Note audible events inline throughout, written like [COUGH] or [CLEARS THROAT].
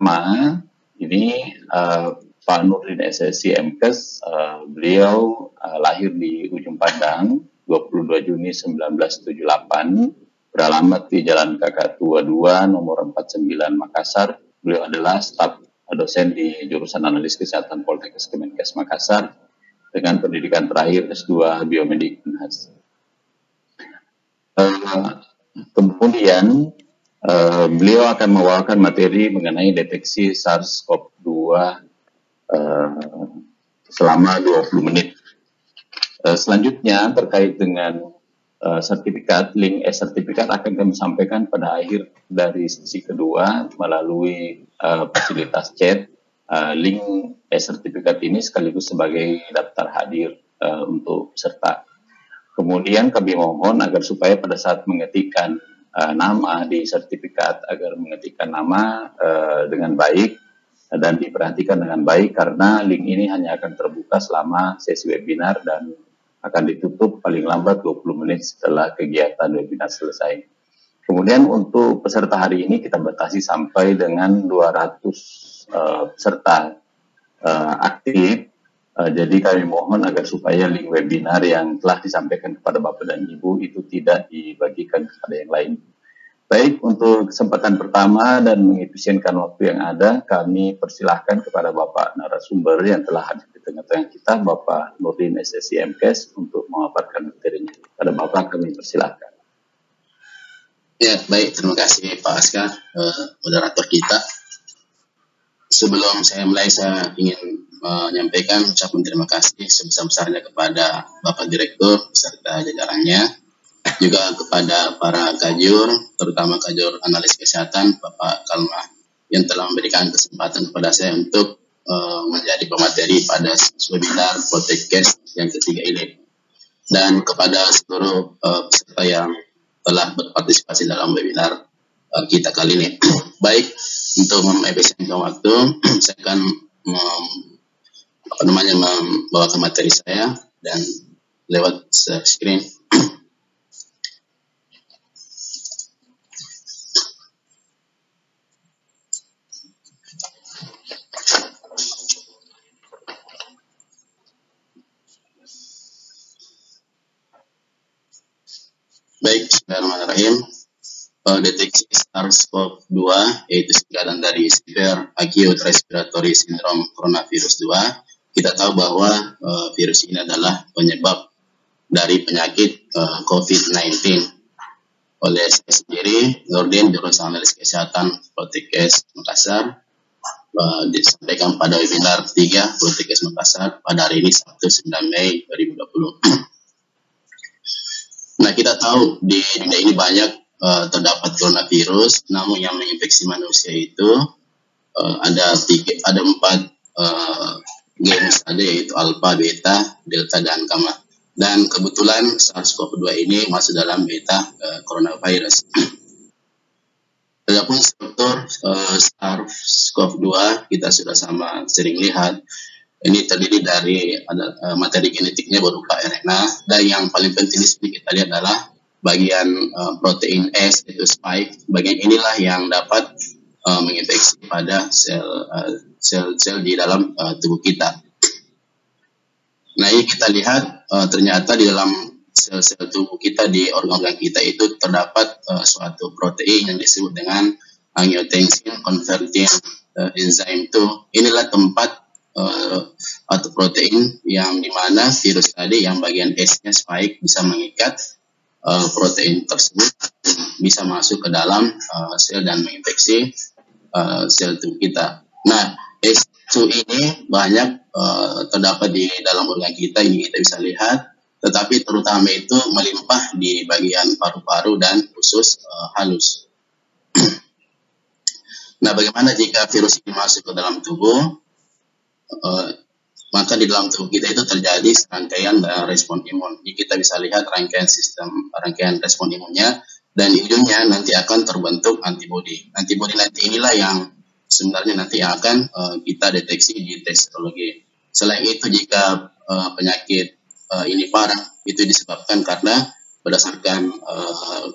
pertama ini uh, Pak Nurdin SSC MKes, uh, beliau uh, lahir di Ujung Padang 22 Juni 1978, beralamat di Jalan KK Tua 2 nomor 49 Makassar. Beliau adalah staf dosen di jurusan analis kesehatan Poltekkes Kemenkes Makassar dengan pendidikan terakhir S2 Biomedik Unhas. Uh, kemudian uh, beliau akan membawakan materi mengenai deteksi SARS-CoV-2 uh, selama 20 menit. Uh, selanjutnya terkait dengan uh, sertifikat, link e-sertifikat akan kami sampaikan pada akhir dari sesi kedua melalui uh, fasilitas chat. Uh, link e-sertifikat ini sekaligus sebagai daftar hadir uh, untuk peserta. Kemudian kami mohon agar supaya pada saat mengetikkan uh, nama di sertifikat agar mengetikkan nama uh, dengan baik dan diperhatikan dengan baik karena link ini hanya akan terbuka selama sesi webinar dan akan ditutup paling lambat 20 menit setelah kegiatan webinar selesai. Kemudian untuk peserta hari ini kita batasi sampai dengan 200 uh, peserta uh, aktif. Uh, jadi kami mohon agar supaya link webinar yang telah disampaikan kepada Bapak dan Ibu itu tidak dibagikan kepada yang lain. Baik, untuk kesempatan pertama dan mengefisienkan waktu yang ada, kami persilahkan kepada Bapak narasumber yang telah hadir di tengah-tengah kita, Bapak Nurdin SSI MKes, untuk memaparkan materinya. Pada Bapak kami persilahkan. Ya, baik. Terima kasih Pak Askar, uh, moderator kita sebelum saya mulai saya ingin menyampaikan ucapan terima kasih sebesar-besarnya kepada Bapak Direktur serta jajarannya, juga kepada para kajur, terutama kajur analis kesehatan Bapak Kalma yang telah memberikan kesempatan kepada saya untuk uh, menjadi pemateri pada webinar podcast yang ketiga ini. Dan kepada seluruh uh, peserta yang telah berpartisipasi dalam webinar uh, kita kali ini. [CLEARS THROAT] Baik, untuk mengefisienkan waktu, [CLEARS THROAT] saya akan apa namanya membawakan materi saya dan lewat screen. Baik, Bismillahirrahmanirrahim deteksi SARS-CoV-2 yaitu singkatan dari Severe Acute Respiratory Syndrome Coronavirus 2 kita tahu bahwa uh, virus ini adalah penyebab dari penyakit uh, COVID-19 oleh saya sendiri Nurdin jurusan analis kesehatan Protekes Makassar uh, disampaikan pada webinar 3 Protekes Makassar pada hari ini Sabtu 9 Mei 2020 [CLEARS THROAT] Nah kita tahu di dunia ini banyak uh, terdapat coronavirus, namun yang menginfeksi manusia itu uh, ada tiga, ada empat uh, genes ada yaitu alpha, beta, delta dan gamma. Dan kebetulan SARS-CoV-2 ini masuk dalam beta uh, coronavirus. [CLEARS THROAT] Adapun struktur uh, SARS-CoV-2 kita sudah sama sering lihat ini terdiri dari ada uh, materi genetiknya berupa RNA dan yang paling penting di kita lihat adalah bagian uh, protein S itu spike bagian inilah yang dapat uh, menginfeksi pada sel uh, sel-sel di dalam uh, tubuh kita. Nah ini kita lihat uh, ternyata di dalam sel-sel tubuh kita di organ-organ kita itu terdapat uh, suatu protein yang disebut dengan angiotensin converting uh, enzyme itu inilah tempat uh, atau protein yang di mana virus tadi yang bagian S-nya spike bisa mengikat uh, protein tersebut bisa masuk ke dalam uh, sel dan menginfeksi uh, sel tubuh kita. Nah, S2 ini banyak uh, terdapat di dalam organ kita ini kita bisa lihat, tetapi terutama itu melimpah di bagian paru-paru dan usus uh, halus. [CLEARS THROAT] nah, bagaimana jika virus ini masuk ke dalam tubuh? Uh, maka di dalam tubuh kita itu terjadi serangkaian uh, respon imun. Jadi kita bisa lihat rangkaian sistem rangkaian respon imunnya dan ujungnya nanti akan terbentuk antibodi. Antibodi nanti inilah yang sebenarnya nanti akan uh, kita deteksi di tes. Selain itu jika uh, penyakit uh, ini parah itu disebabkan karena berdasarkan uh,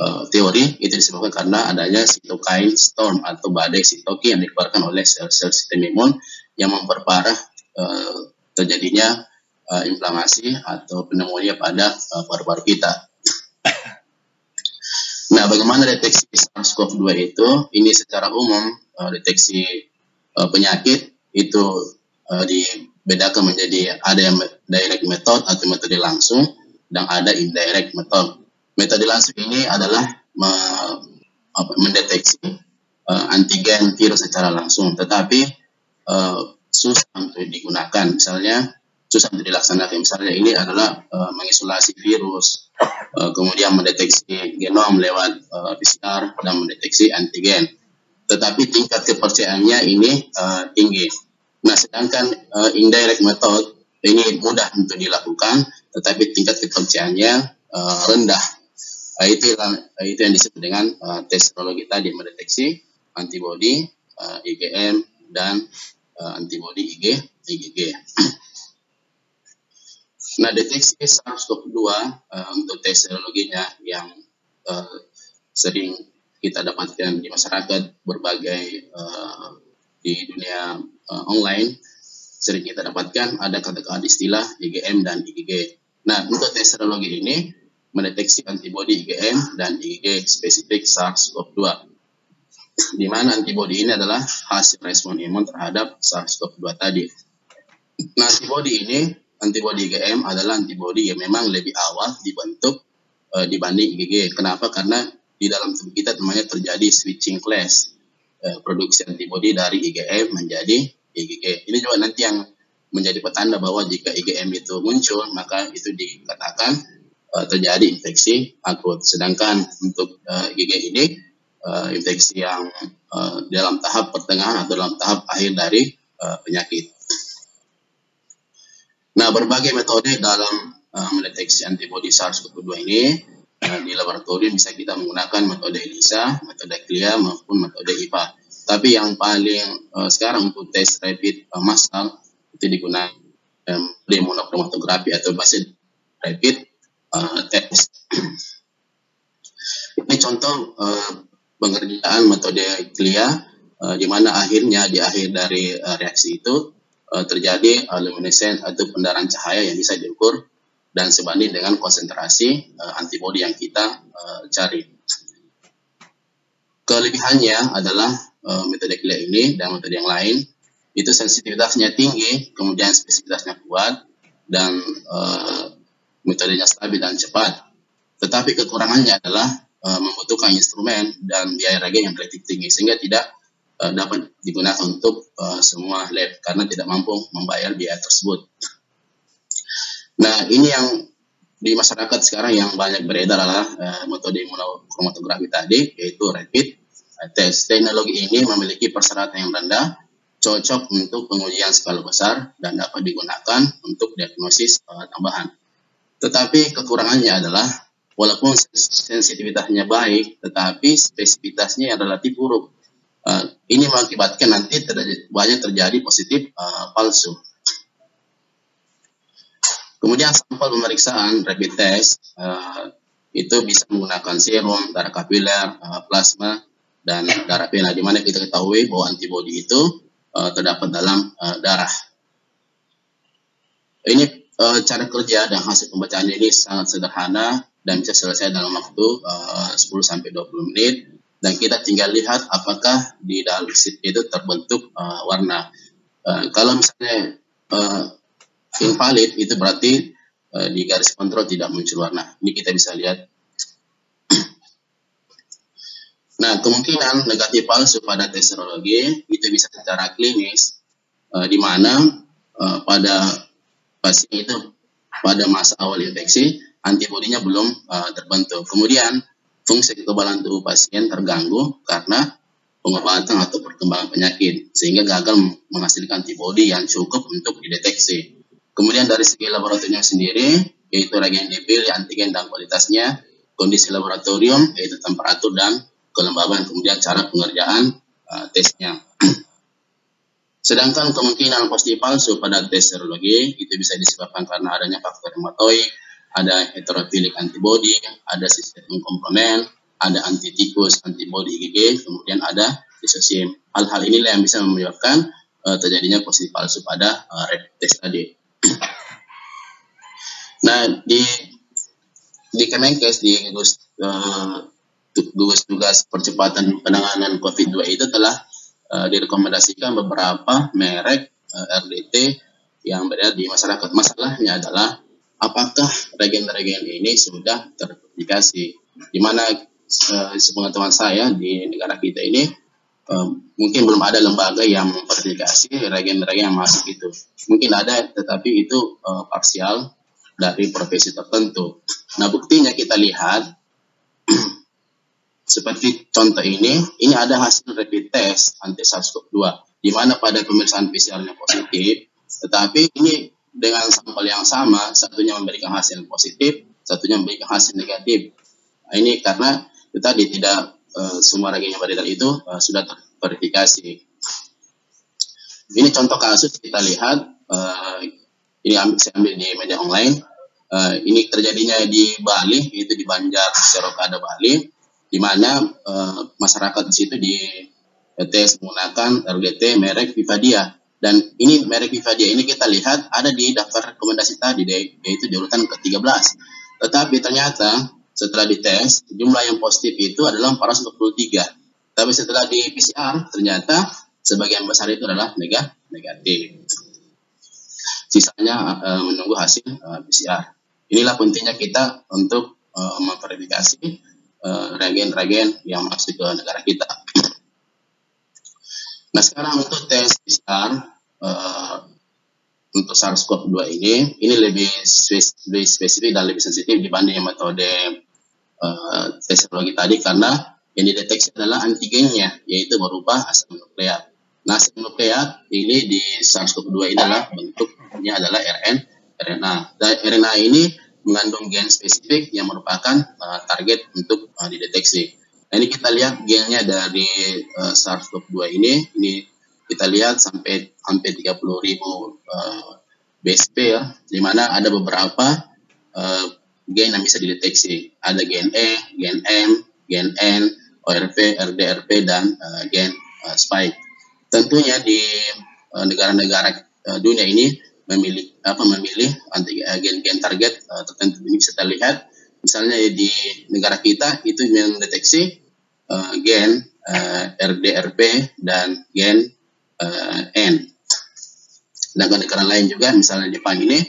uh, teori itu disebabkan karena adanya cytokine storm atau badai sitokin yang dikeluarkan oleh sel-sel sistem imun yang memperparah uh, terjadinya uh, inflamasi atau pneumonia pada uh, paru-paru kita. [COUGHS] Nah, bagaimana deteksi SARS-CoV-2 itu? Ini secara umum uh, deteksi uh, penyakit itu uh, dibedakan menjadi ada yang direct method atau metode langsung dan ada indirect method. Metode langsung ini adalah me, apa, mendeteksi uh, antigen virus secara langsung, tetapi uh, susah untuk digunakan. Misalnya susah untuk dilaksanakan. Misalnya ini adalah uh, mengisolasi virus, uh, kemudian mendeteksi genom lewat uh, PCR dan mendeteksi antigen. Tetapi tingkat kepercayaannya ini uh, tinggi. Nah, sedangkan uh, indirect method ini mudah untuk dilakukan, tetapi tingkat kepercayaannya uh, rendah. Uh, itu, uh, itu yang disebut dengan uh, tes serologi tadi mendeteksi antibodi, uh, IgM dan uh, antibodi IG, IgG. [CLEARS THROAT] Nah, deteksi SARS-CoV-2 uh, untuk tes serologinya yang uh, sering kita dapatkan di masyarakat berbagai uh, di dunia uh, online sering kita dapatkan ada kata-kata istilah IgM dan IgG. Nah, untuk tes serologi ini mendeteksi antibodi IgM dan IgG spesifik SARS-CoV-2 di mana antibodi ini adalah hasil respon imun terhadap SARS-CoV-2 tadi. Nah, antibodi ini antibodi IgM adalah antibodi yang memang lebih awal dibentuk uh, dibanding IgG. Kenapa? Karena di dalam tubuh kita namanya terjadi switching class uh, produksi antibodi dari IgM menjadi IgG. Ini juga nanti yang menjadi petanda bahwa jika IgM itu muncul maka itu dikatakan uh, terjadi infeksi akut. Sedangkan untuk uh, IgG ini uh, infeksi yang uh, dalam tahap pertengahan atau dalam tahap akhir dari uh, penyakit. Nah, berbagai metode dalam uh, mendeteksi antibodi SARS-CoV-2 ini uh, di laboratorium bisa kita menggunakan metode ELISA, metode CLIA maupun metode IPA. Tapi yang paling uh, sekarang untuk tes rapid uh, massal itu digunakan um, monochromatografi atau bahasa rapid uh, test. Ini contoh uh, pengerjaan metode CLIA uh, di mana akhirnya di akhir dari uh, reaksi itu uh, terjadi uh, luminescence atau pendarahan cahaya yang bisa diukur dan sebanding dengan konsentrasi uh, antibodi yang kita uh, cari. Kelebihannya adalah uh, metode clear ini dan metode yang lain itu sensitivitasnya tinggi, kemudian spesifitasnya kuat dan uh, metodenya stabil dan cepat. Tetapi kekurangannya adalah uh, membutuhkan instrumen dan biaya reagen yang relatif tinggi sehingga tidak uh, dapat digunakan untuk uh, semua lab karena tidak mampu membayar biaya tersebut. Nah, ini yang di masyarakat sekarang yang banyak beredar adalah metode imunokromatografi tadi, yaitu rapid test. Teknologi ini memiliki persyaratan yang rendah, cocok untuk pengujian skala besar, dan dapat digunakan untuk diagnosis tambahan. Tetapi kekurangannya adalah walaupun sensitivitasnya baik, tetapi spesifitasnya yang relatif buruk. Uh, ini mengakibatkan nanti terjadi, banyak terjadi positif uh, palsu. Kemudian sampel pemeriksaan rapid test uh, itu bisa menggunakan serum, darah kapiler, uh, plasma, dan darah pena. Di mana kita ketahui bahwa antibodi itu uh, terdapat dalam uh, darah. Ini uh, cara kerja dan hasil pembacaan ini sangat sederhana dan bisa selesai dalam waktu uh, 10 sampai 20 menit dan kita tinggal lihat apakah di dalam sheet itu terbentuk uh, warna. Uh, kalau misalnya uh, invalid itu berarti uh, di garis kontrol tidak muncul warna. Ini kita bisa lihat. [CLEARS THROAT] nah, kemungkinan negatif palsu pada tes serologi itu bisa secara klinis uh, di mana uh, pada pasien itu pada masa awal infeksi antibodinya belum uh, terbentuk. Kemudian fungsi kekebalan tubuh pasien terganggu karena pengobatan atau perkembangan penyakit sehingga gagal menghasilkan antibodi yang cukup untuk dideteksi. Kemudian dari segi laboratorium sendiri yaitu reagen dipilih, antigen dan kualitasnya, kondisi laboratorium yaitu temperatur dan kelembaban, kemudian cara pengerjaan uh, tesnya. [CLEARS THROAT] Sedangkan kemungkinan positif palsu pada tes serologi itu bisa disebabkan karena adanya faktor hematoid, ada heterofilik antibody, ada sistem komplement, ada anti tikus, antibody IgG, kemudian ada lisosim. Hal-hal inilah yang bisa menyebabkan uh, terjadinya positif palsu pada uh, rapid test tadi. [CLEARS THROAT] nah, di di Kemenkes di gugus uh, tugas percepatan penanganan COVID-2 itu telah uh, direkomendasikan beberapa merek uh, RDT yang berada di masyarakat. Masalahnya adalah apakah regen-regen ini sudah terverifikasi? Di mana uh, sepengetahuan saya di negara kita ini uh, mungkin belum ada lembaga yang memverifikasi regen-regen yang masuk itu. Mungkin ada, tetapi itu uh, parsial dari profesi tertentu. Nah, buktinya kita lihat [CLEARS THROAT] seperti contoh ini, ini ada hasil rapid test anti SARS-CoV-2 di mana pada pemeriksaan PCR-nya positif, tetapi ini dengan sampel yang sama, satunya memberikan hasil positif, satunya memberikan hasil negatif. Nah, ini karena itu tadi tidak uh, semua reagen beredar itu uh, sudah terverifikasi. Ini contoh kasus kita lihat uh, ini ambil, saya ambil di media online. Uh, ini terjadinya di Bali, itu di Banjar, Serokada Bali, di mana uh, masyarakat di situ di tes menggunakan RDT merek Vivadia. Dan ini merek Vivadia ini kita lihat ada di daftar rekomendasi tadi, yaitu di urutan ke-13. Tetapi ternyata setelah dites, jumlah yang positif itu adalah 423. Tapi setelah di PCR, ternyata sebagian besar itu adalah negatif sisanya uh, menunggu hasil eh, PCR. Inilah pentingnya kita untuk uh, memverifikasi reagen-reagen uh, yang masuk ke negara kita. Nah sekarang untuk tes PCR uh, untuk SARS-CoV-2 ini, ini lebih, spesifik dan lebih sensitif dibanding metode uh, tes serologi tadi karena yang dideteksi adalah antigennya, yaitu berupa asam nukleat. Nah, asam nukleat ini di SARS-CoV-2 ini adalah bentuknya adalah RN, RNA. Dan RNA ini mengandung gen spesifik yang merupakan uh, target untuk uh, dideteksi. Nah, ini kita lihat gennya dari uh, SARS-CoV-2 ini, ini kita lihat sampai hampir 30 ribu uh, BSP ya, di mana ada beberapa uh, gen yang bisa dideteksi. Ada gen E, gen M, gen N, ORP, RDRP, dan uh, gen uh, spike tentunya di eh, negara-negara uh, dunia ini memilih apa memilih gen-gen target uh, tertentu ini bisa kita lihat misalnya di negara kita itu mendeteksi uh, gen uh, RDRP dan gen uh, N. Sedangkan negara lain juga misalnya Jepang ini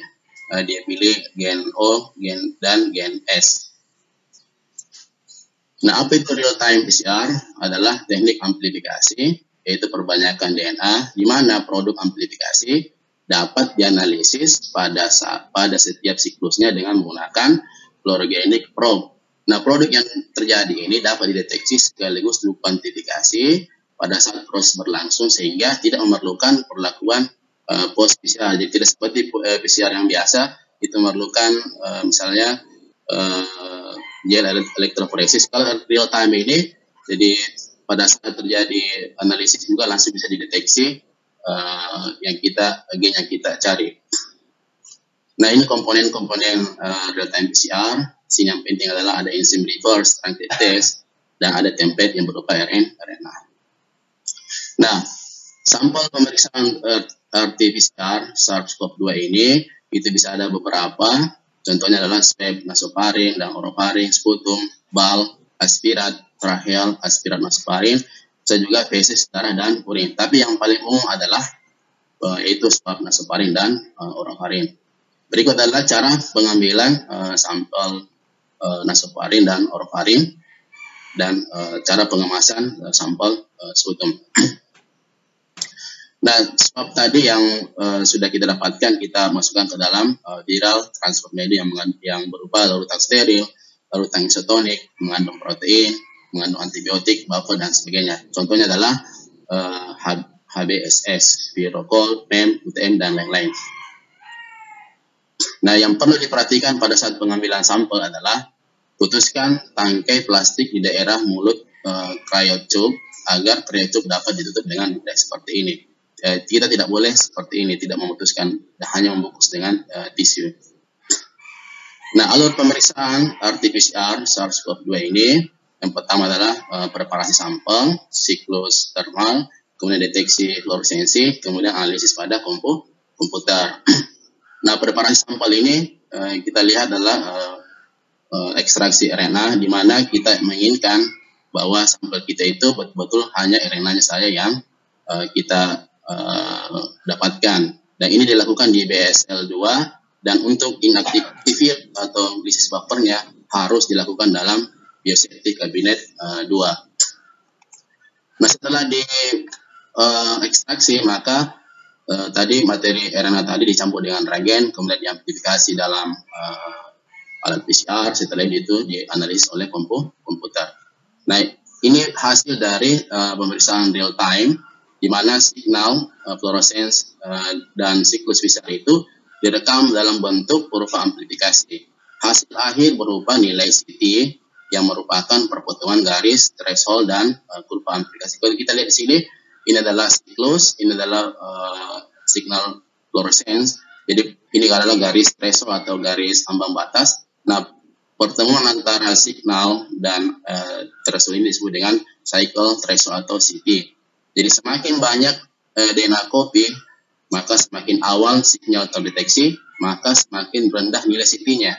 uh, dia pilih gen O, gen dan gen S. Nah, apa itu real time PCR? Adalah teknik amplifikasi yaitu perbanyakan DNA, di mana produk amplifikasi dapat dianalisis pada saat, pada setiap siklusnya dengan menggunakan fluorogenik probe. Nah, produk yang terjadi ini dapat dideteksi sekaligus kuantifikasi pada saat proses berlangsung sehingga tidak memerlukan perlakuan uh, post PCR. Jadi tidak seperti eh, PCR yang biasa itu memerlukan uh, misalnya uh, elektroforesis. Kalau real time ini jadi pada saat terjadi analisis juga langsung bisa dideteksi uh, yang kita gen yang kita cari. Nah ini komponen-komponen uh, real time PCR. Sini yang penting adalah ada enzim reverse, test, dan ada template yang berupa RN, RNA. Nah, sampel pemeriksaan uh, RT-PCR SARS-CoV-2 ini itu bisa ada beberapa. Contohnya adalah swab nasofaring dan orofaring, sputum, bal, aspirat, tracheal, aspirat nasofaring, bisa juga feses, darah, dan urin. Tapi yang paling umum adalah uh, yaitu swab nasofaring dan uh, orofaring. Berikut adalah cara pengambilan uh, sampel uh, nasofaring dan orofaring dan uh, cara pengemasan uh, sampel uh, sputum. [CLEARS THROAT] Nah, swab tadi yang uh, sudah kita dapatkan kita masukkan ke dalam uh, viral transfer media yang, yang berupa larutan steril, larutan isotonik, mengandung protein, mengandung antibiotik, buffer dan sebagainya. Contohnya adalah uh, eh, HBSS, Virocol, PEM, UTM dan lain-lain. Nah, yang perlu diperhatikan pada saat pengambilan sampel adalah putuskan tangkai plastik di daerah mulut uh, cryotube agar cryotube dapat ditutup dengan mudah seperti ini. Uh, kita tidak boleh seperti ini, tidak memutuskan, hanya membungkus dengan uh, tisu. Nah, alur pemeriksaan RT-PCR SARS-CoV-2 ini Yang pertama adalah uh, preparasi sampel, siklus termal, kemudian deteksi fluoresensi, kemudian analisis pada kompu komputer. [CLEARS THROAT] nah, preparasi sampel ini uh, kita lihat adalah uh, uh, ekstraksi RNA di mana kita menginginkan bahwa sampel kita itu betul-betul hanya RNA-nya saja yang uh, kita uh, dapatkan. Dan ini dilakukan di BSL 2 dan untuk inaktif atau lisis buffernya harus dilakukan dalam biosafety kabinet uh, 2. Nah setelah di uh, ekstraksi maka uh, tadi materi RNA tadi dicampur dengan reagen kemudian diamplifikasi dalam uh, alat PCR setelah itu dianalisis oleh komputer. Nah ini hasil dari uh, pemeriksaan real time di mana signal uh, fluorescence uh, dan siklus PCR itu direkam dalam bentuk kurva amplifikasi. Hasil akhir berupa nilai CT yang merupakan perpotongan garis threshold dan uh, kurva amplifikasi. Kalau kita lihat di sini, ini adalah siklus, ini adalah uh, signal fluorescence. Jadi ini adalah garis threshold atau garis ambang batas. Nah, pertemuan antara signal dan uh, threshold ini disebut dengan cycle threshold atau CT. Jadi semakin banyak uh, DNA copy, maka semakin awal sinyal terdeteksi, maka semakin rendah nilai CT-nya.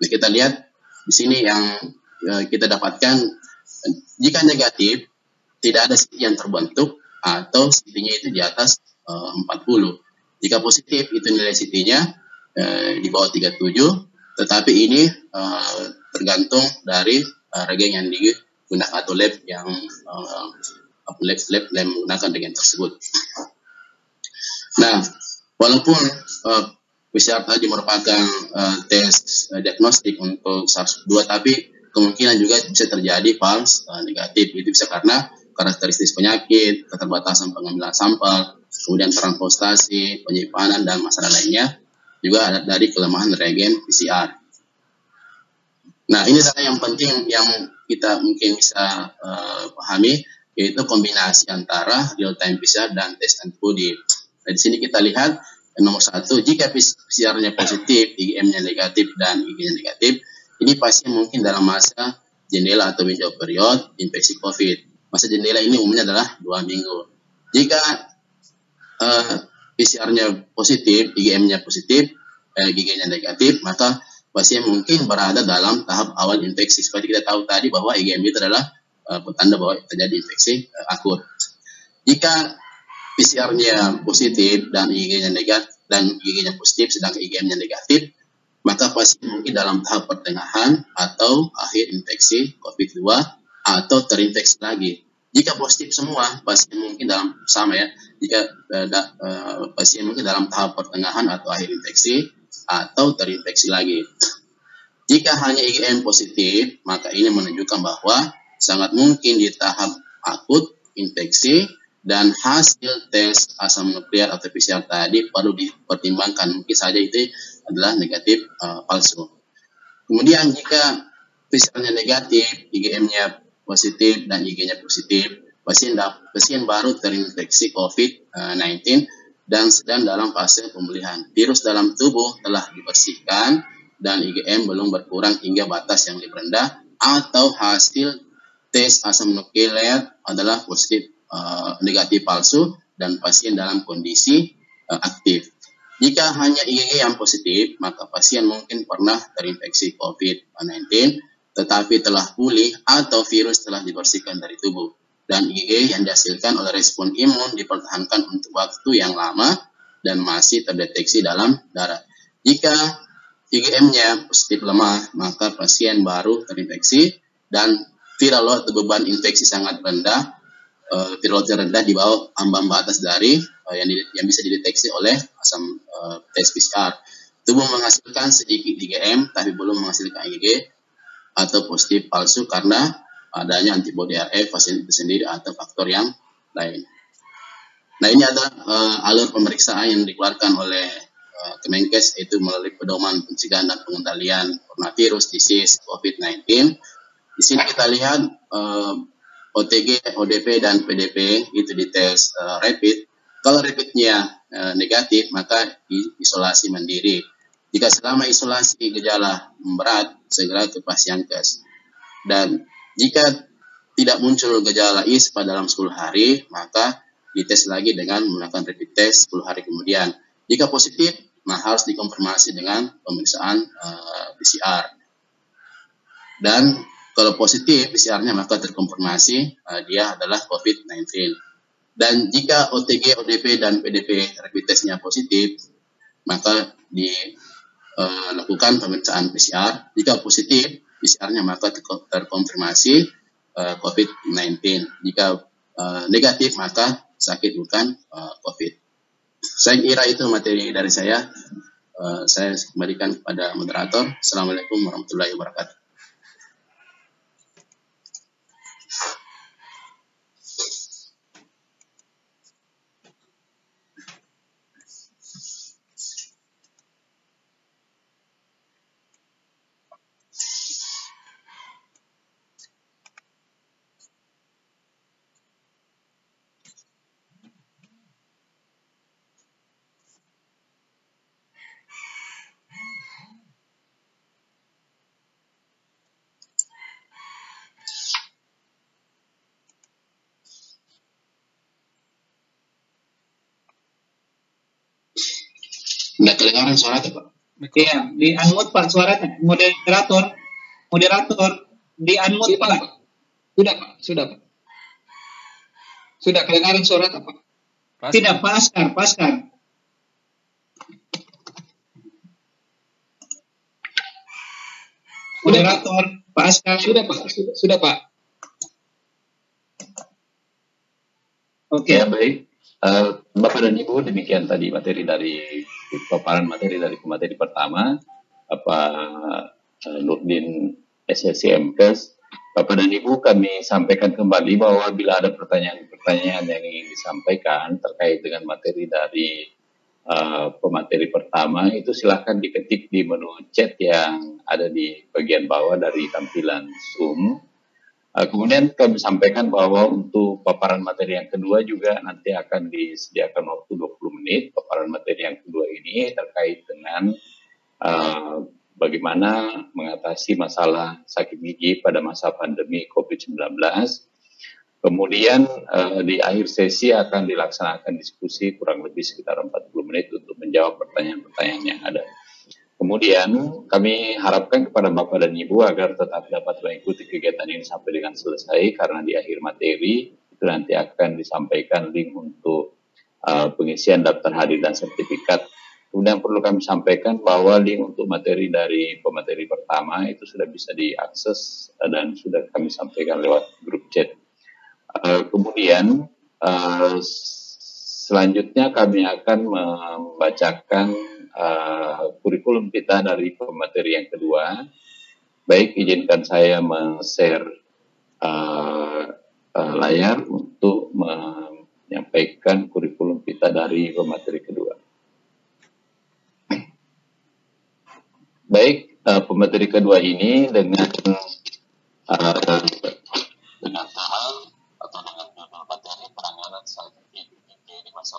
Nah, kita lihat di sini yang uh, kita dapatkan jika negatif tidak ada CT yang terbentuk atau CT-nya itu di atas uh, 40. Jika positif itu nilai CT-nya uh, di bawah 37, tetapi ini uh, tergantung dari uh, regen yang digunakan atau lab yang uh, lab-lab yang menggunakan dengan tersebut. Nah, walaupun uh, PCR tadi merupakan uh, tes uh, diagnostik untuk SARS-2, tapi kemungkinan juga bisa terjadi false uh, negatif. Itu bisa karena karakteristik penyakit, keterbatasan pengambilan sampel, kemudian transpostasi, penyimpanan, dan masalah lainnya juga ada dari kelemahan reagen PCR. Nah, ini adalah yang penting yang kita mungkin bisa uh, pahami yaitu kombinasi antara real time PCR dan tes antibody. Nah, di sini kita lihat nomor satu, jika PCR-nya positif, IgM-nya negatif, dan IG-nya negatif, ini pasien mungkin dalam masa jendela atau window period infeksi COVID. Masa jendela ini umumnya adalah dua minggu. Jika uh, eh, PCR-nya positif, IgM-nya positif, eh, IgG-nya negatif, maka pasien mungkin berada dalam tahap awal infeksi. Seperti kita tahu tadi bahwa IgM itu adalah uh, petanda bahwa terjadi infeksi uh, akut. Jika PCR-nya positif dan IgG-nya negatif dan IgG-nya positif sedangkan IgM-nya negatif, maka pasien mungkin dalam tahap pertengahan atau akhir infeksi COVID-2 atau terinfeksi lagi. Jika positif semua, pasien mungkin dalam sama ya. Jika uh, da, uh, pasien mungkin dalam tahap pertengahan atau akhir infeksi atau terinfeksi lagi. Jika hanya IgM positif, maka ini menunjukkan bahwa sangat mungkin di tahap akut infeksi dan hasil tes asam nuklear atau PCR tadi perlu dipertimbangkan mungkin saja itu adalah negatif uh, palsu. Kemudian jika PCR-nya negatif, IgM-nya positif dan IG-nya positif, pasien pasien baru terinfeksi COVID-19 dan sedang dalam fase pemulihan. Virus dalam tubuh telah dibersihkan dan IgM belum berkurang hingga batas yang lebih rendah atau hasil tes asam nukleat adalah positif uh, negatif palsu dan pasien dalam kondisi uh, aktif. Jika hanya IgG yang positif, maka pasien mungkin pernah terinfeksi COVID-19, tetapi telah pulih atau virus telah dibersihkan dari tubuh. Dan IgG yang dihasilkan oleh respon imun dipertahankan untuk waktu yang lama dan masih terdeteksi dalam darah. Jika IgM-nya positif lemah, maka pasien baru terinfeksi dan viral load beban infeksi sangat rendah, uh, viral load rendah di bawah ambang batas dari uh, yang, yang bisa dideteksi oleh asam uh, tes PCR. Tubuh menghasilkan sedikit IgM tapi belum menghasilkan IgG atau positif palsu karena adanya antibodi RF pasien itu sendiri atau faktor yang lain. Nah ini adalah uh, alur pemeriksaan yang dikeluarkan oleh Kemenkes itu melalui pedoman pencegahan dan pengendalian coronavirus disease COVID-19 di sini kita lihat uh, eh, OTG, ODP, dan PDP itu dites uh, rapid. Kalau rapidnya uh, negatif, maka isolasi mandiri. Jika selama isolasi gejala berat, segera ke pasien kes. Dan Jika tidak muncul gejala ISPA dalam 10 hari, maka dites lagi dengan menggunakan rapid test 10 hari kemudian. Jika positif, nah harus dikonfirmasi dengan pemeriksaan uh, eh, PCR. Dan kalau positif PCR-nya maka terkonfirmasi uh, dia adalah COVID-19. Dan jika OTG, ODP, dan PDP rapid testnya positif, maka dilakukan uh, pemeriksaan PCR. Jika positif, PCR-nya maka terkonfirmasi uh, COVID-19. Jika uh, negatif maka sakit bukan uh, COVID. Saya kira itu materi dari saya. Uh, saya kembalikan kepada moderator. Assalamualaikum warahmatullahi wabarakatuh. Nggak kedengaran suara Pak. Iya, di unmute Pak suaranya. Moderator, moderator, di unmute Pak. Pak. Sudah Pak, sudah Pak. Sudah kedengaran suara Pak? Pas. Tidak, Pak Askar, Pak Askar. Moderator, Pak Askar. Sudah Pak, sudah, sudah Pak. Oke, okay. ya, baik. Uh, Bapak dan Ibu, demikian tadi materi dari paparan materi dari materi pertama, Bapak uh, Nurdin SSC MKes. Bapak dan Ibu, kami sampaikan kembali bahwa bila ada pertanyaan-pertanyaan yang ingin disampaikan terkait dengan materi dari uh, pemateri pertama, itu silahkan diketik di menu chat yang ada di bagian bawah dari tampilan Zoom kemudian kami sampaikan bahwa untuk paparan materi yang kedua juga nanti akan disediakan waktu 20 menit. Paparan materi yang kedua ini terkait dengan uh, bagaimana mengatasi masalah sakit gigi pada masa pandemi COVID-19. Kemudian uh, di akhir sesi akan dilaksanakan diskusi kurang lebih sekitar 40 menit untuk menjawab pertanyaan-pertanyaan yang ada. Kemudian kami harapkan kepada Bapak dan Ibu agar tetap dapat mengikuti kegiatan ini sampai dengan selesai karena di akhir materi itu nanti akan disampaikan link untuk uh, pengisian daftar hadir dan sertifikat. Kemudian perlu kami sampaikan bahwa link untuk materi dari pemateri pertama itu sudah bisa diakses dan sudah kami sampaikan lewat grup chat. Uh, kemudian uh, selanjutnya kami akan membacakan uh, kurikulum kita dari pemateri yang kedua. Baik, izinkan saya men-share uh, uh, layar untuk menyampaikan kurikulum kita dari pemateri kedua. Baik, uh, pemateri kedua ini dengan uh, dengan tema atau dengan judul materi penanganan sakit di masa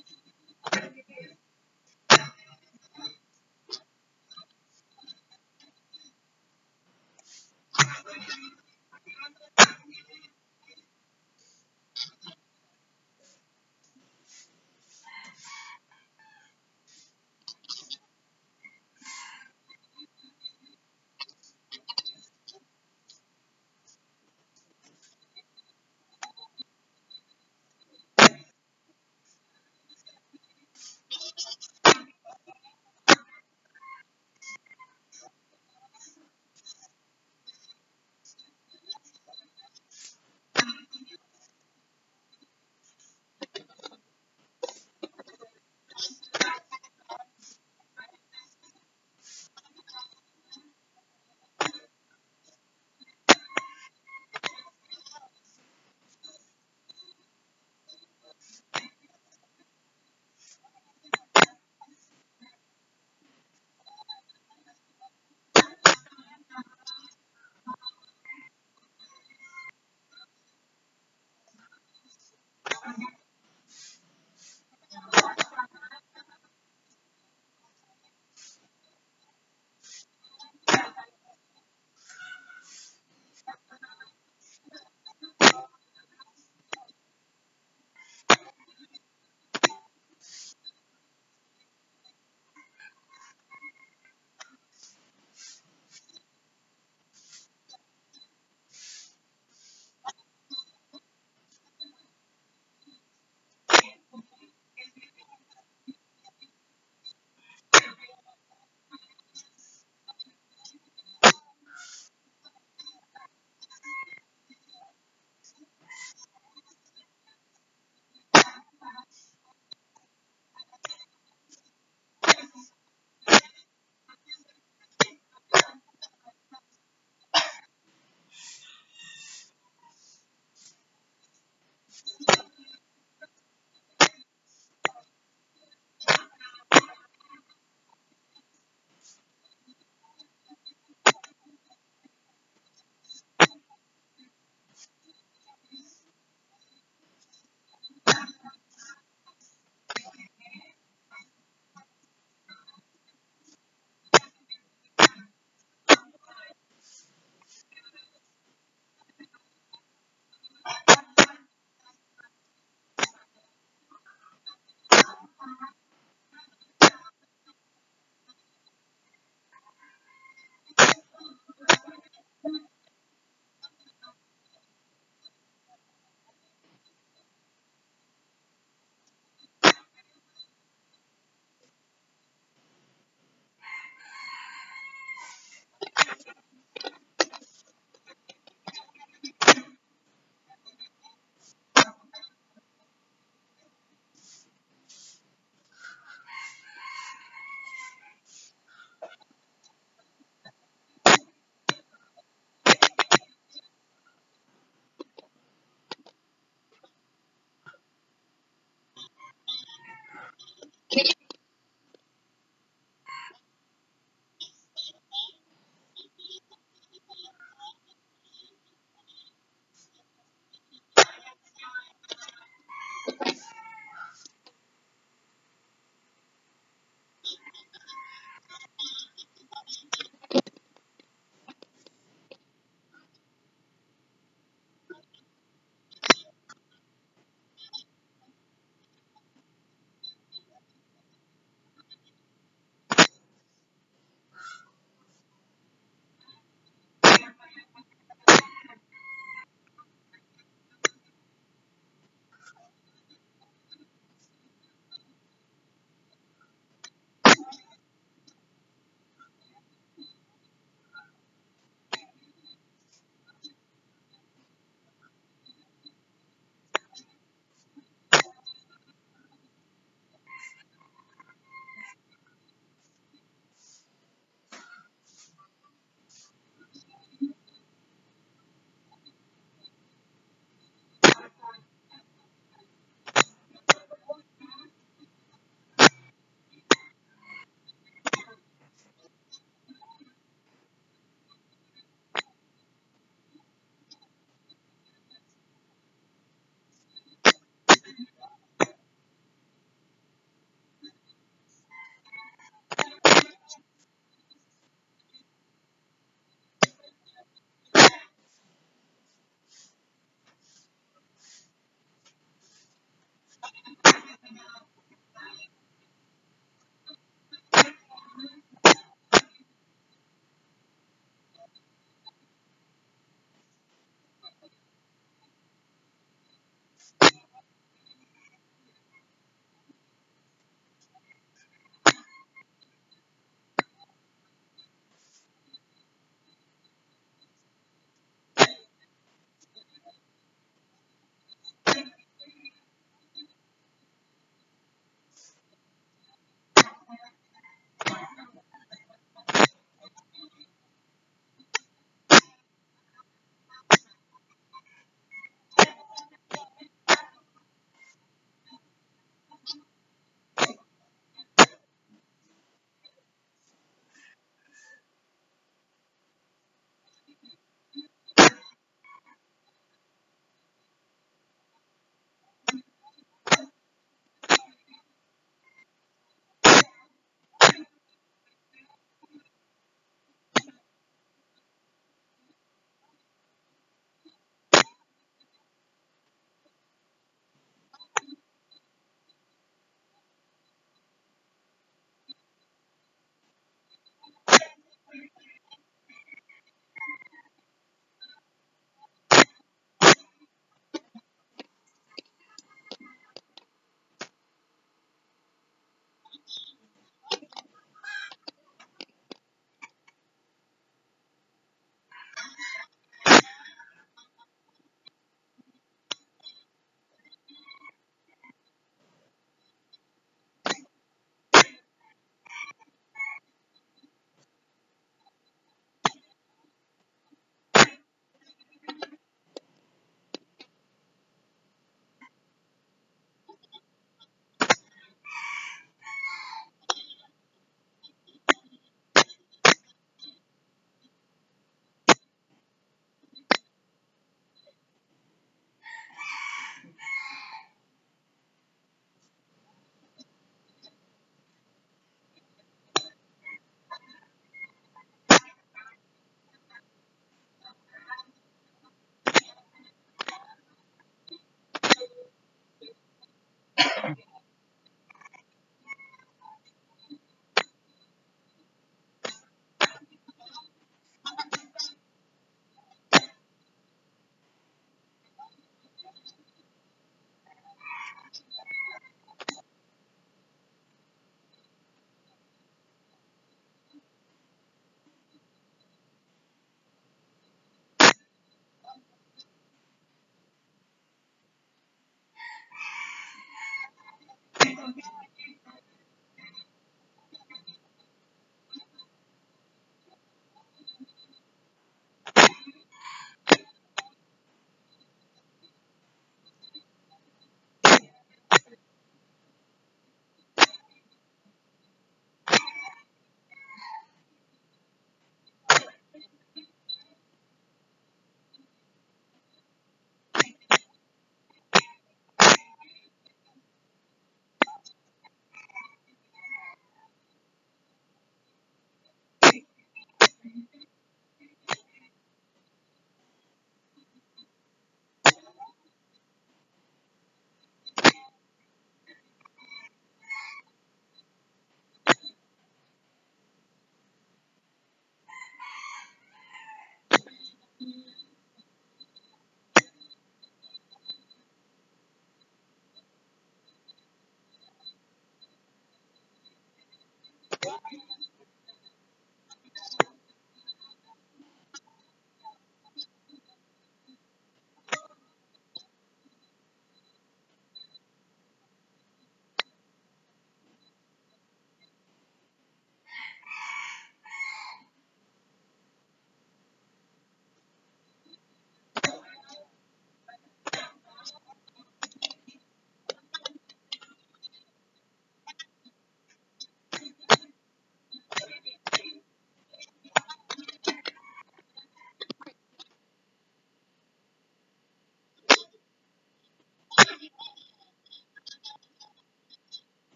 Mm-hmm.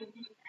Merci.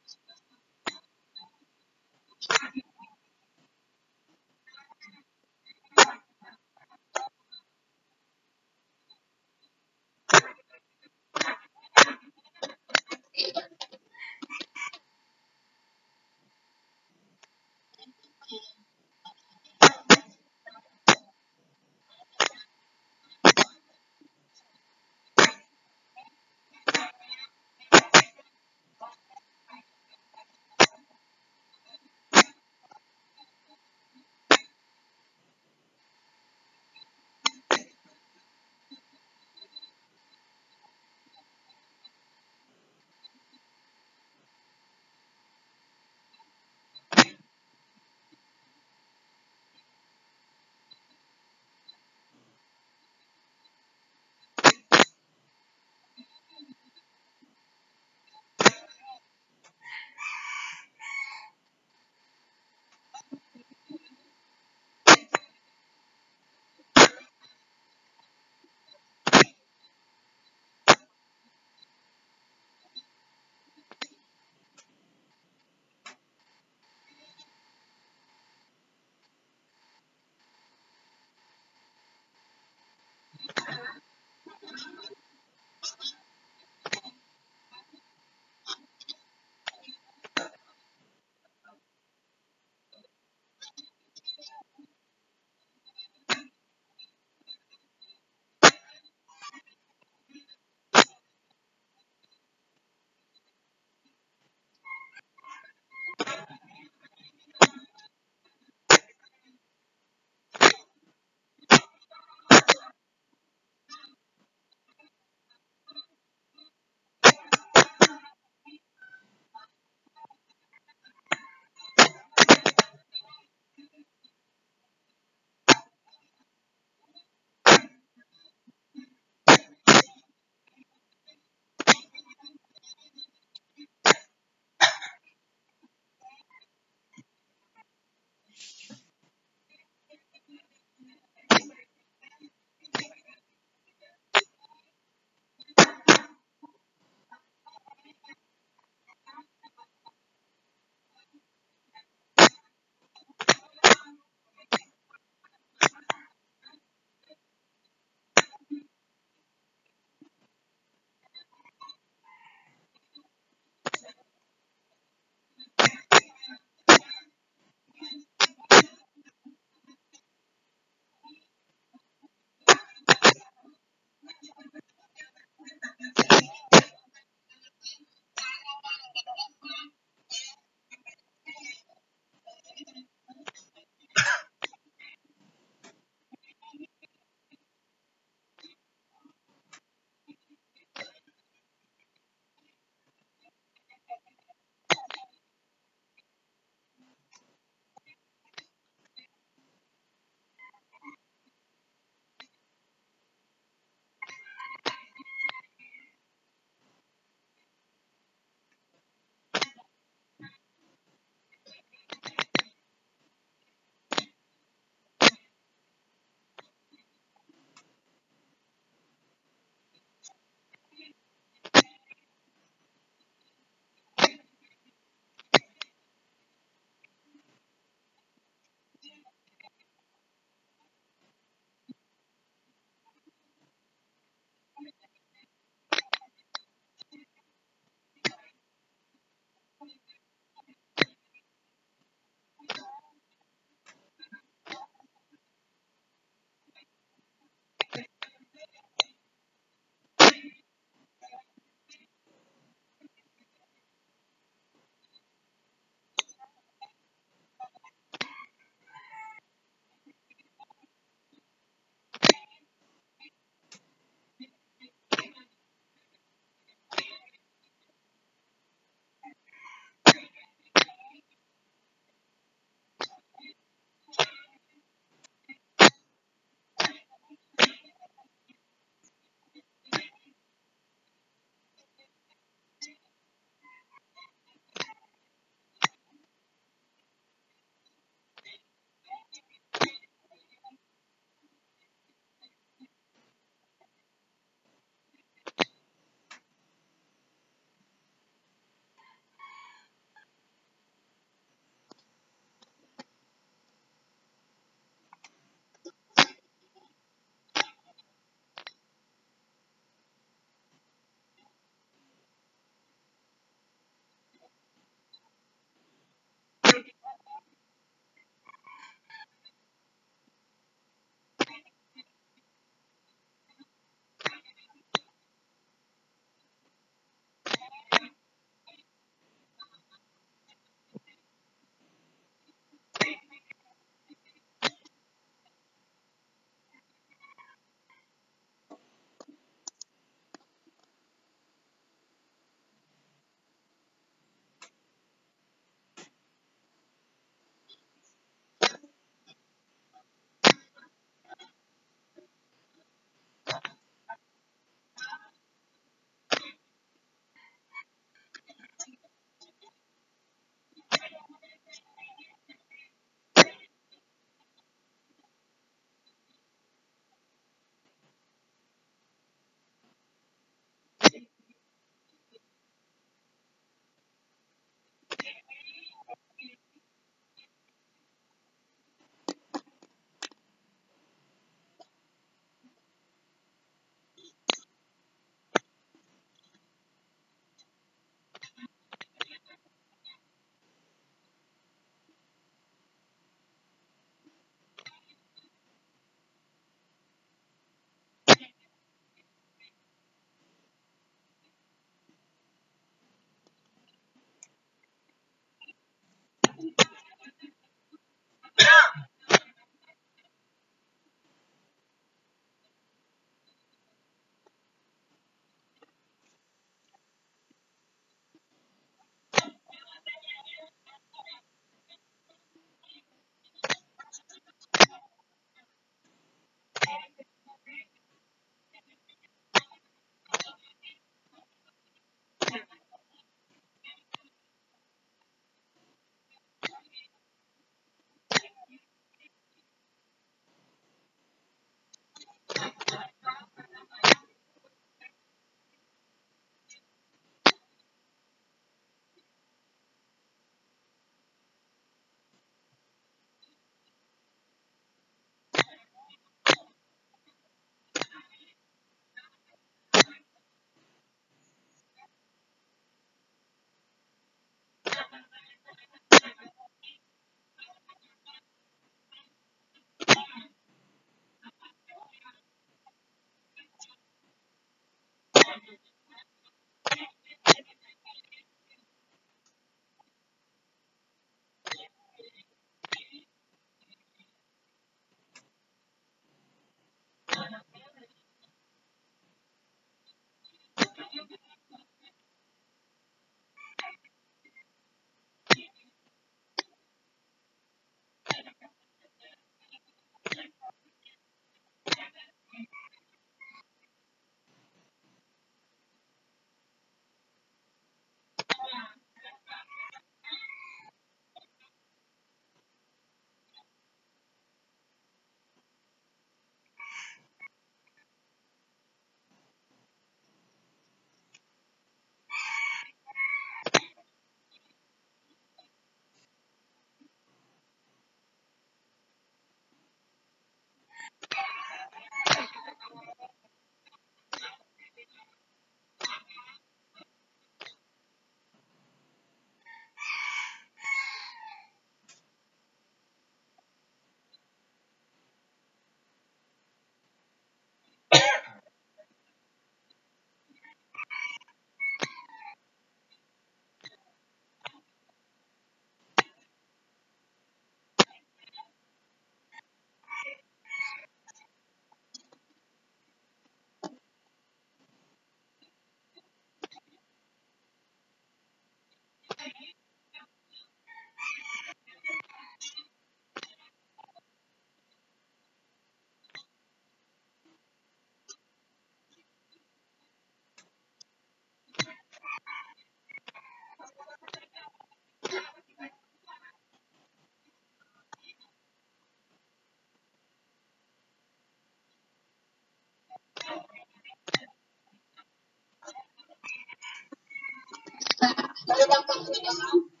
我这边关注你了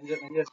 and just, and just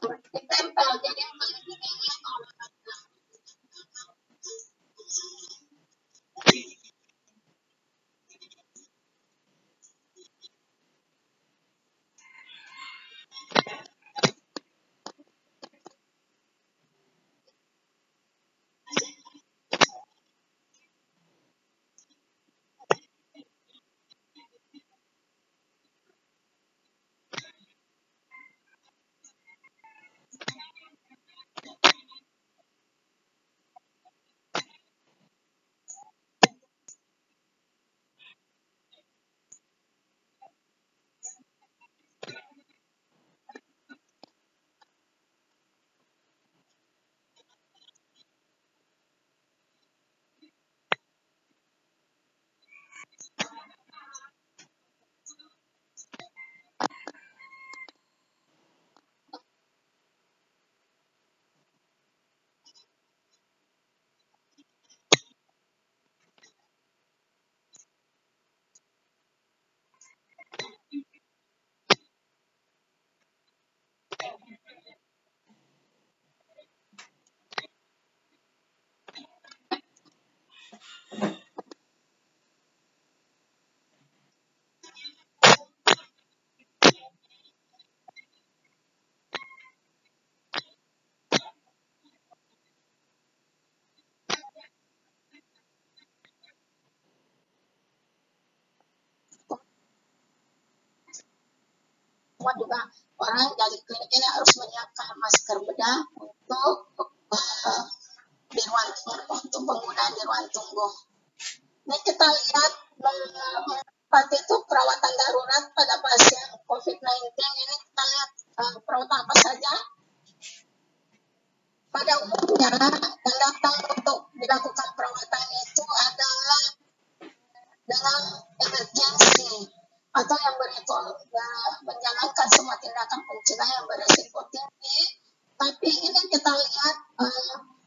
tempel jadi yang juga orang dari klinik ini harus menyiapkan masker bedah untuk uh, di ruang untuk penggunaan di ruang tunggu. Ini kita lihat uh, itu perawatan darurat pada pasien COVID-19 ini kita lihat uh, perawatan apa saja. Pada umumnya yang datang untuk dilakukan perawatan itu adalah dalam emergency atau yang beresiko menjalankan semua tindakan pencegahan yang beresiko tinggi. Tapi ini kita lihat uh,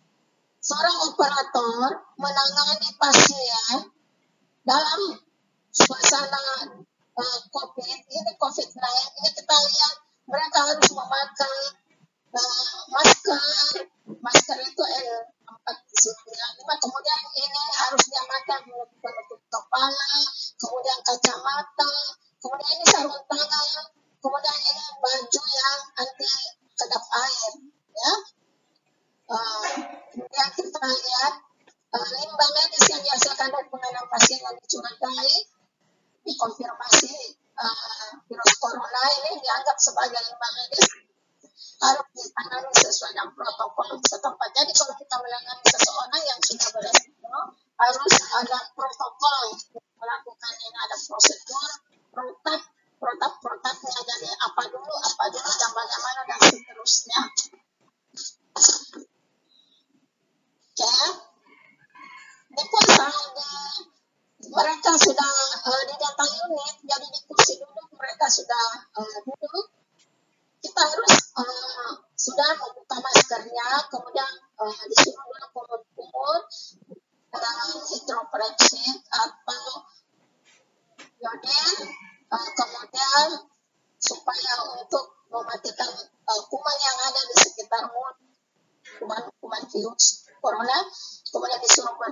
seorang operator menangani pasien dalam suasana uh, COVID. Ini COVID-19. Ini kita lihat mereka harus memakai uh, masker. Masker itu N95 kemudian ini harus dia pakai kepala kemudian kacamata kemudian ini sarung tangan, kemudian ini baju yang anti kedap air, ya. Uh, kemudian kita lihat uh, medis yang dihasilkan dari penanganan pasien yang dicurigai dikonfirmasi uh, virus corona ini dianggap sebagai limbah medis. Harus ditangani sesuai dengan protokol setempat. Jadi kalau kita menangani seseorang yang sudah beresiko, harus ada protokol. Melakukan ini ada prosedur protap protap protapnya. Dari apa dulu apa dulu dan bagaimana dan seterusnya ya di pasal di mereka sudah uh, di data unit jadi di kursi duduk mereka sudah uh, duduk. Kita harus uh, sudah membuka maskernya kemudian uh, disuruh dulu kumur-kumur dengan atau yodin uh, kemudian supaya untuk mematikan uh, kuman yang ada di sekitar mulut kuman-kuman virus corona, como la que se uno puede.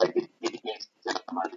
kaybettikleri gençlikler zamanları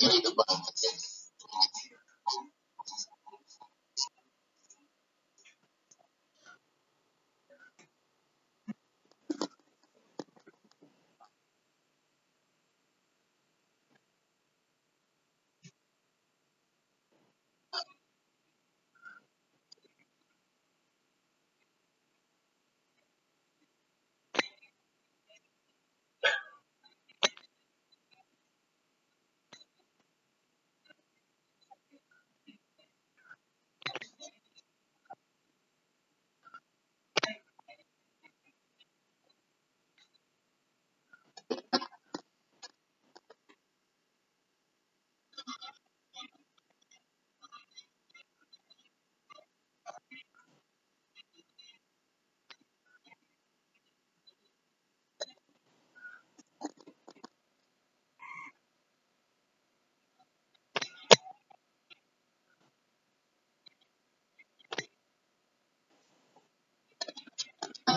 Jadi itu Pak.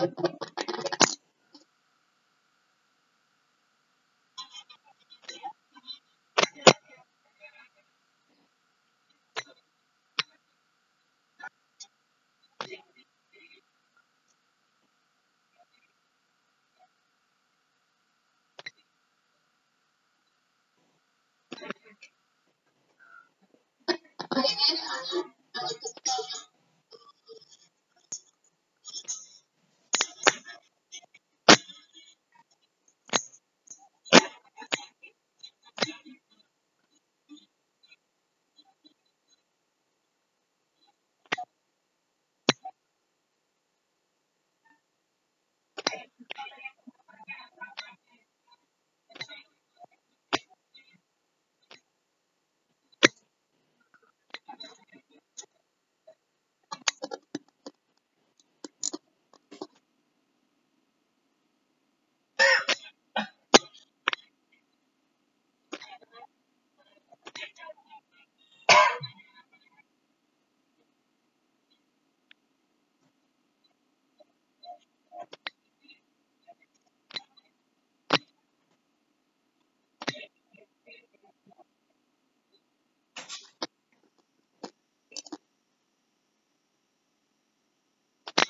Okay,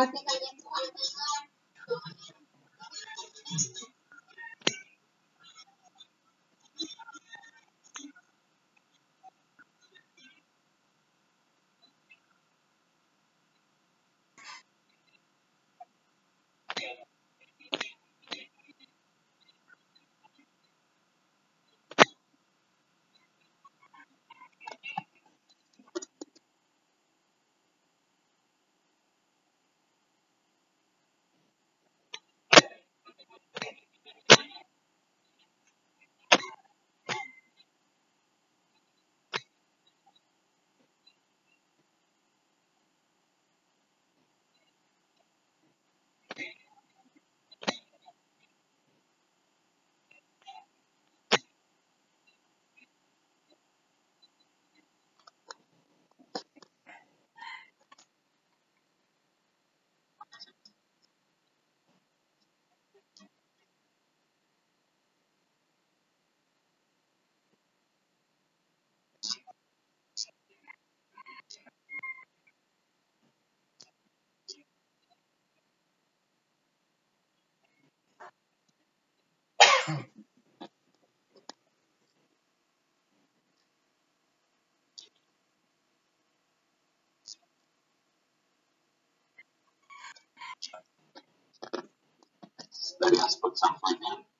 nothing I Studies put some in.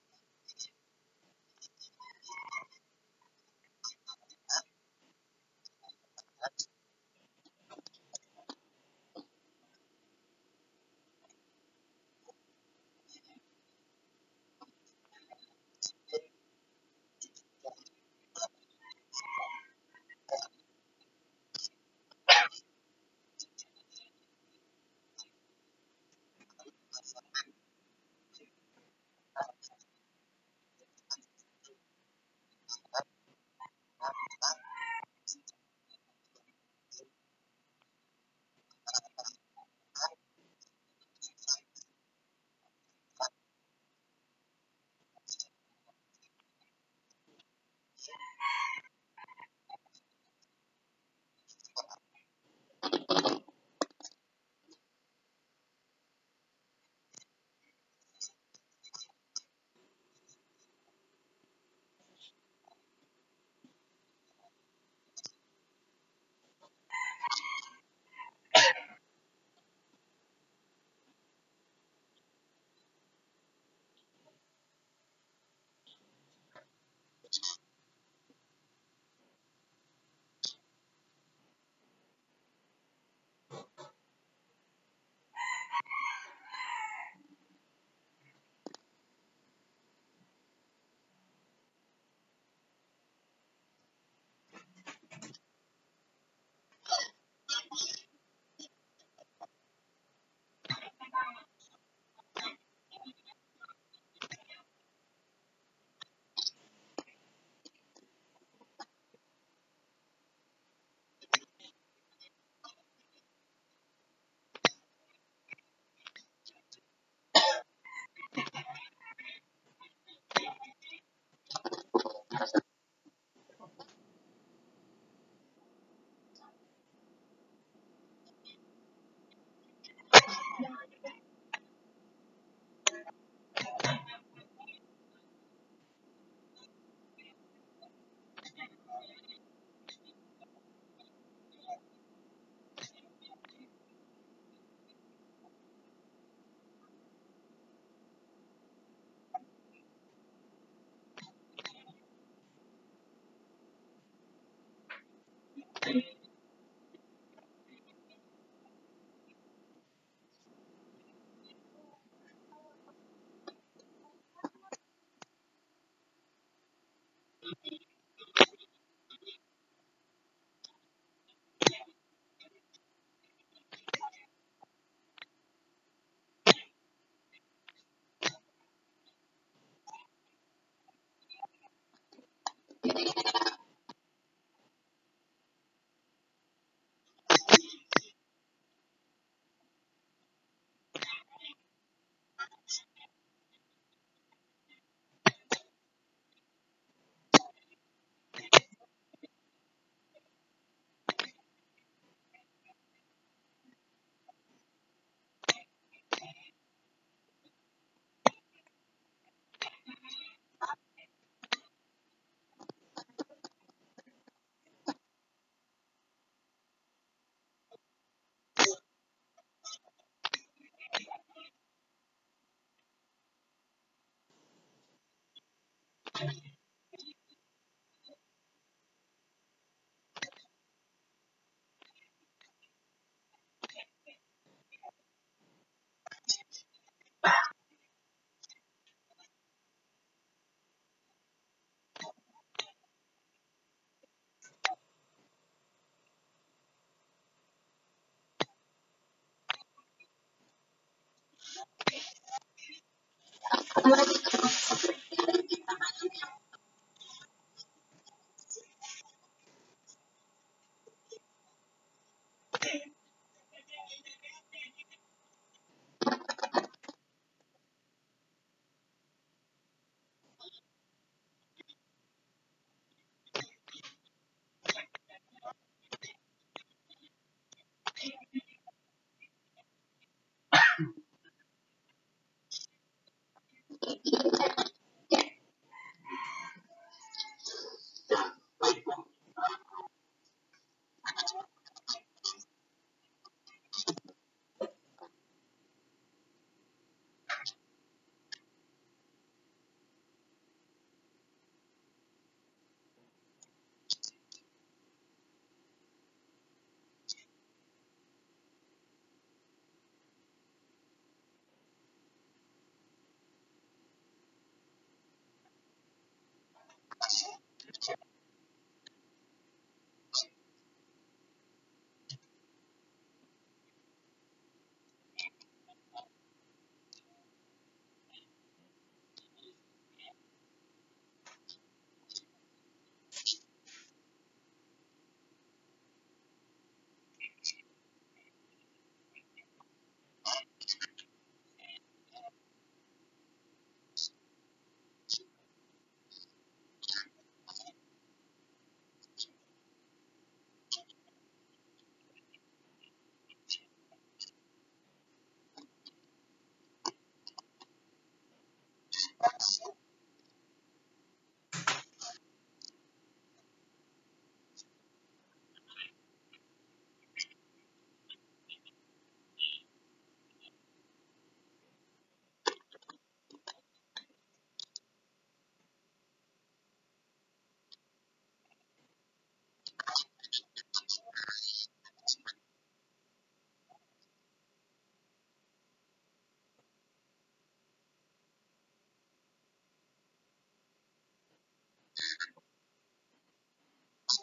kembali ke kita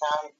time.